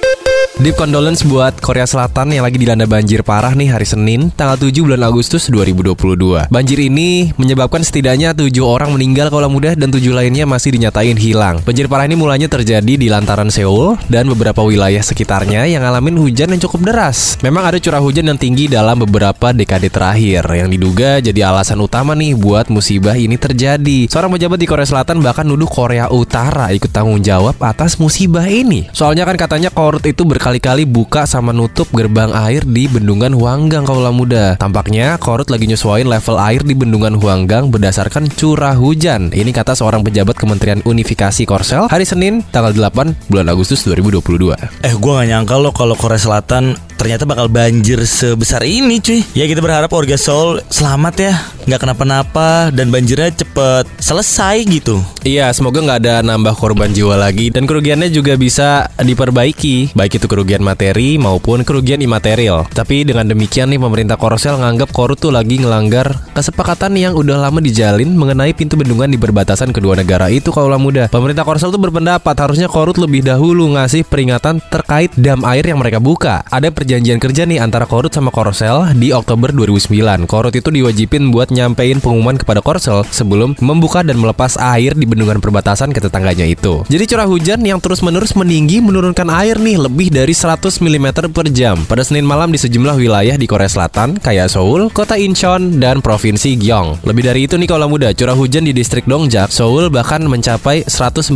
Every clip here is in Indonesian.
Thank you. Deep condolence buat Korea Selatan yang lagi dilanda banjir parah nih hari Senin, tanggal 7 bulan Agustus 2022. Banjir ini menyebabkan setidaknya 7 orang meninggal kalau mudah dan 7 lainnya masih dinyatain hilang. Banjir parah ini mulanya terjadi di lantaran Seoul dan beberapa wilayah sekitarnya yang ngalamin hujan yang cukup deras. Memang ada curah hujan yang tinggi dalam beberapa dekade terakhir yang diduga jadi alasan utama nih buat musibah ini terjadi. Seorang pejabat di Korea Selatan bahkan nuduh Korea Utara ikut tanggung jawab atas musibah ini. Soalnya kan katanya Korut itu berkali berkali-kali buka sama nutup gerbang air di bendungan Huanggang Kaula Muda. Tampaknya Korut lagi nyesuaiin level air di bendungan Huanggang berdasarkan curah hujan. Ini kata seorang pejabat Kementerian Unifikasi Korsel hari Senin tanggal 8 bulan Agustus 2022. Eh, gue gak nyangka loh kalau Korea Selatan ternyata bakal banjir sebesar ini cuy. Ya kita berharap warga Seoul selamat ya. Nggak kenapa-napa dan banjirnya cepet selesai gitu. Iya semoga nggak ada nambah korban jiwa lagi Dan kerugiannya juga bisa diperbaiki. Baik itu kerugian materi maupun kerugian imaterial. Tapi dengan demikian nih pemerintah Korsel nganggap Korut tuh lagi ngelanggar kesepakatan yang udah lama dijalin Mengenai pintu bendungan di perbatasan kedua negara itu kaulah muda. Pemerintah Korsel tuh berpendapat harusnya Korut lebih dahulu ngasih peringatan terkait dam air yang mereka buka. Ada perjanjian kerja nih antara Korut sama Korsel di Oktober 2009. Korut itu diwajibin buat nyampein pengumuman kepada Korsel sebelum membuka dan melepas air di bendungan perbatasan ke tetangganya itu. Jadi curah hujan yang terus-menerus meninggi menurunkan air nih lebih dari 100 mm per jam pada Senin malam di sejumlah wilayah di Korea Selatan kayak Seoul, kota Incheon, dan provinsi Gyeong. Lebih dari itu nih kalau muda, curah hujan di distrik Dongjak, Seoul bahkan mencapai 141,5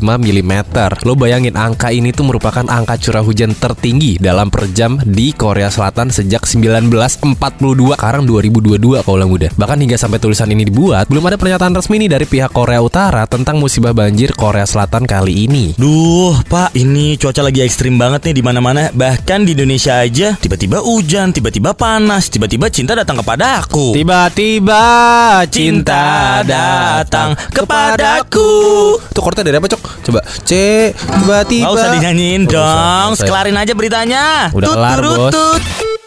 mm. Lo bayangin angka ini tuh merupakan angka curah hujan tertinggi dalam per jam di Korea Selatan sejak 1942 sekarang 2022 kaulah muda. Bahkan hingga sampai tulisan ini dibuat, belum ada pernyataan resmi nih dari pihak Korea Utara tentang musibah banjir Korea Selatan kali ini. Duh, Pak, ini cuaca lagi ekstrim banget nih di mana-mana. Bahkan di Indonesia aja tiba-tiba hujan, tiba-tiba panas, tiba-tiba cinta datang kepadaku. Tiba-tiba cinta datang kepadaku. Tuh kortnya dari apa, Cok? Coba. C tiba-tiba. Gak usah dinyanyiin dong, usah. sekelarin aja beritanya. Udah Tut, kelar, Bos.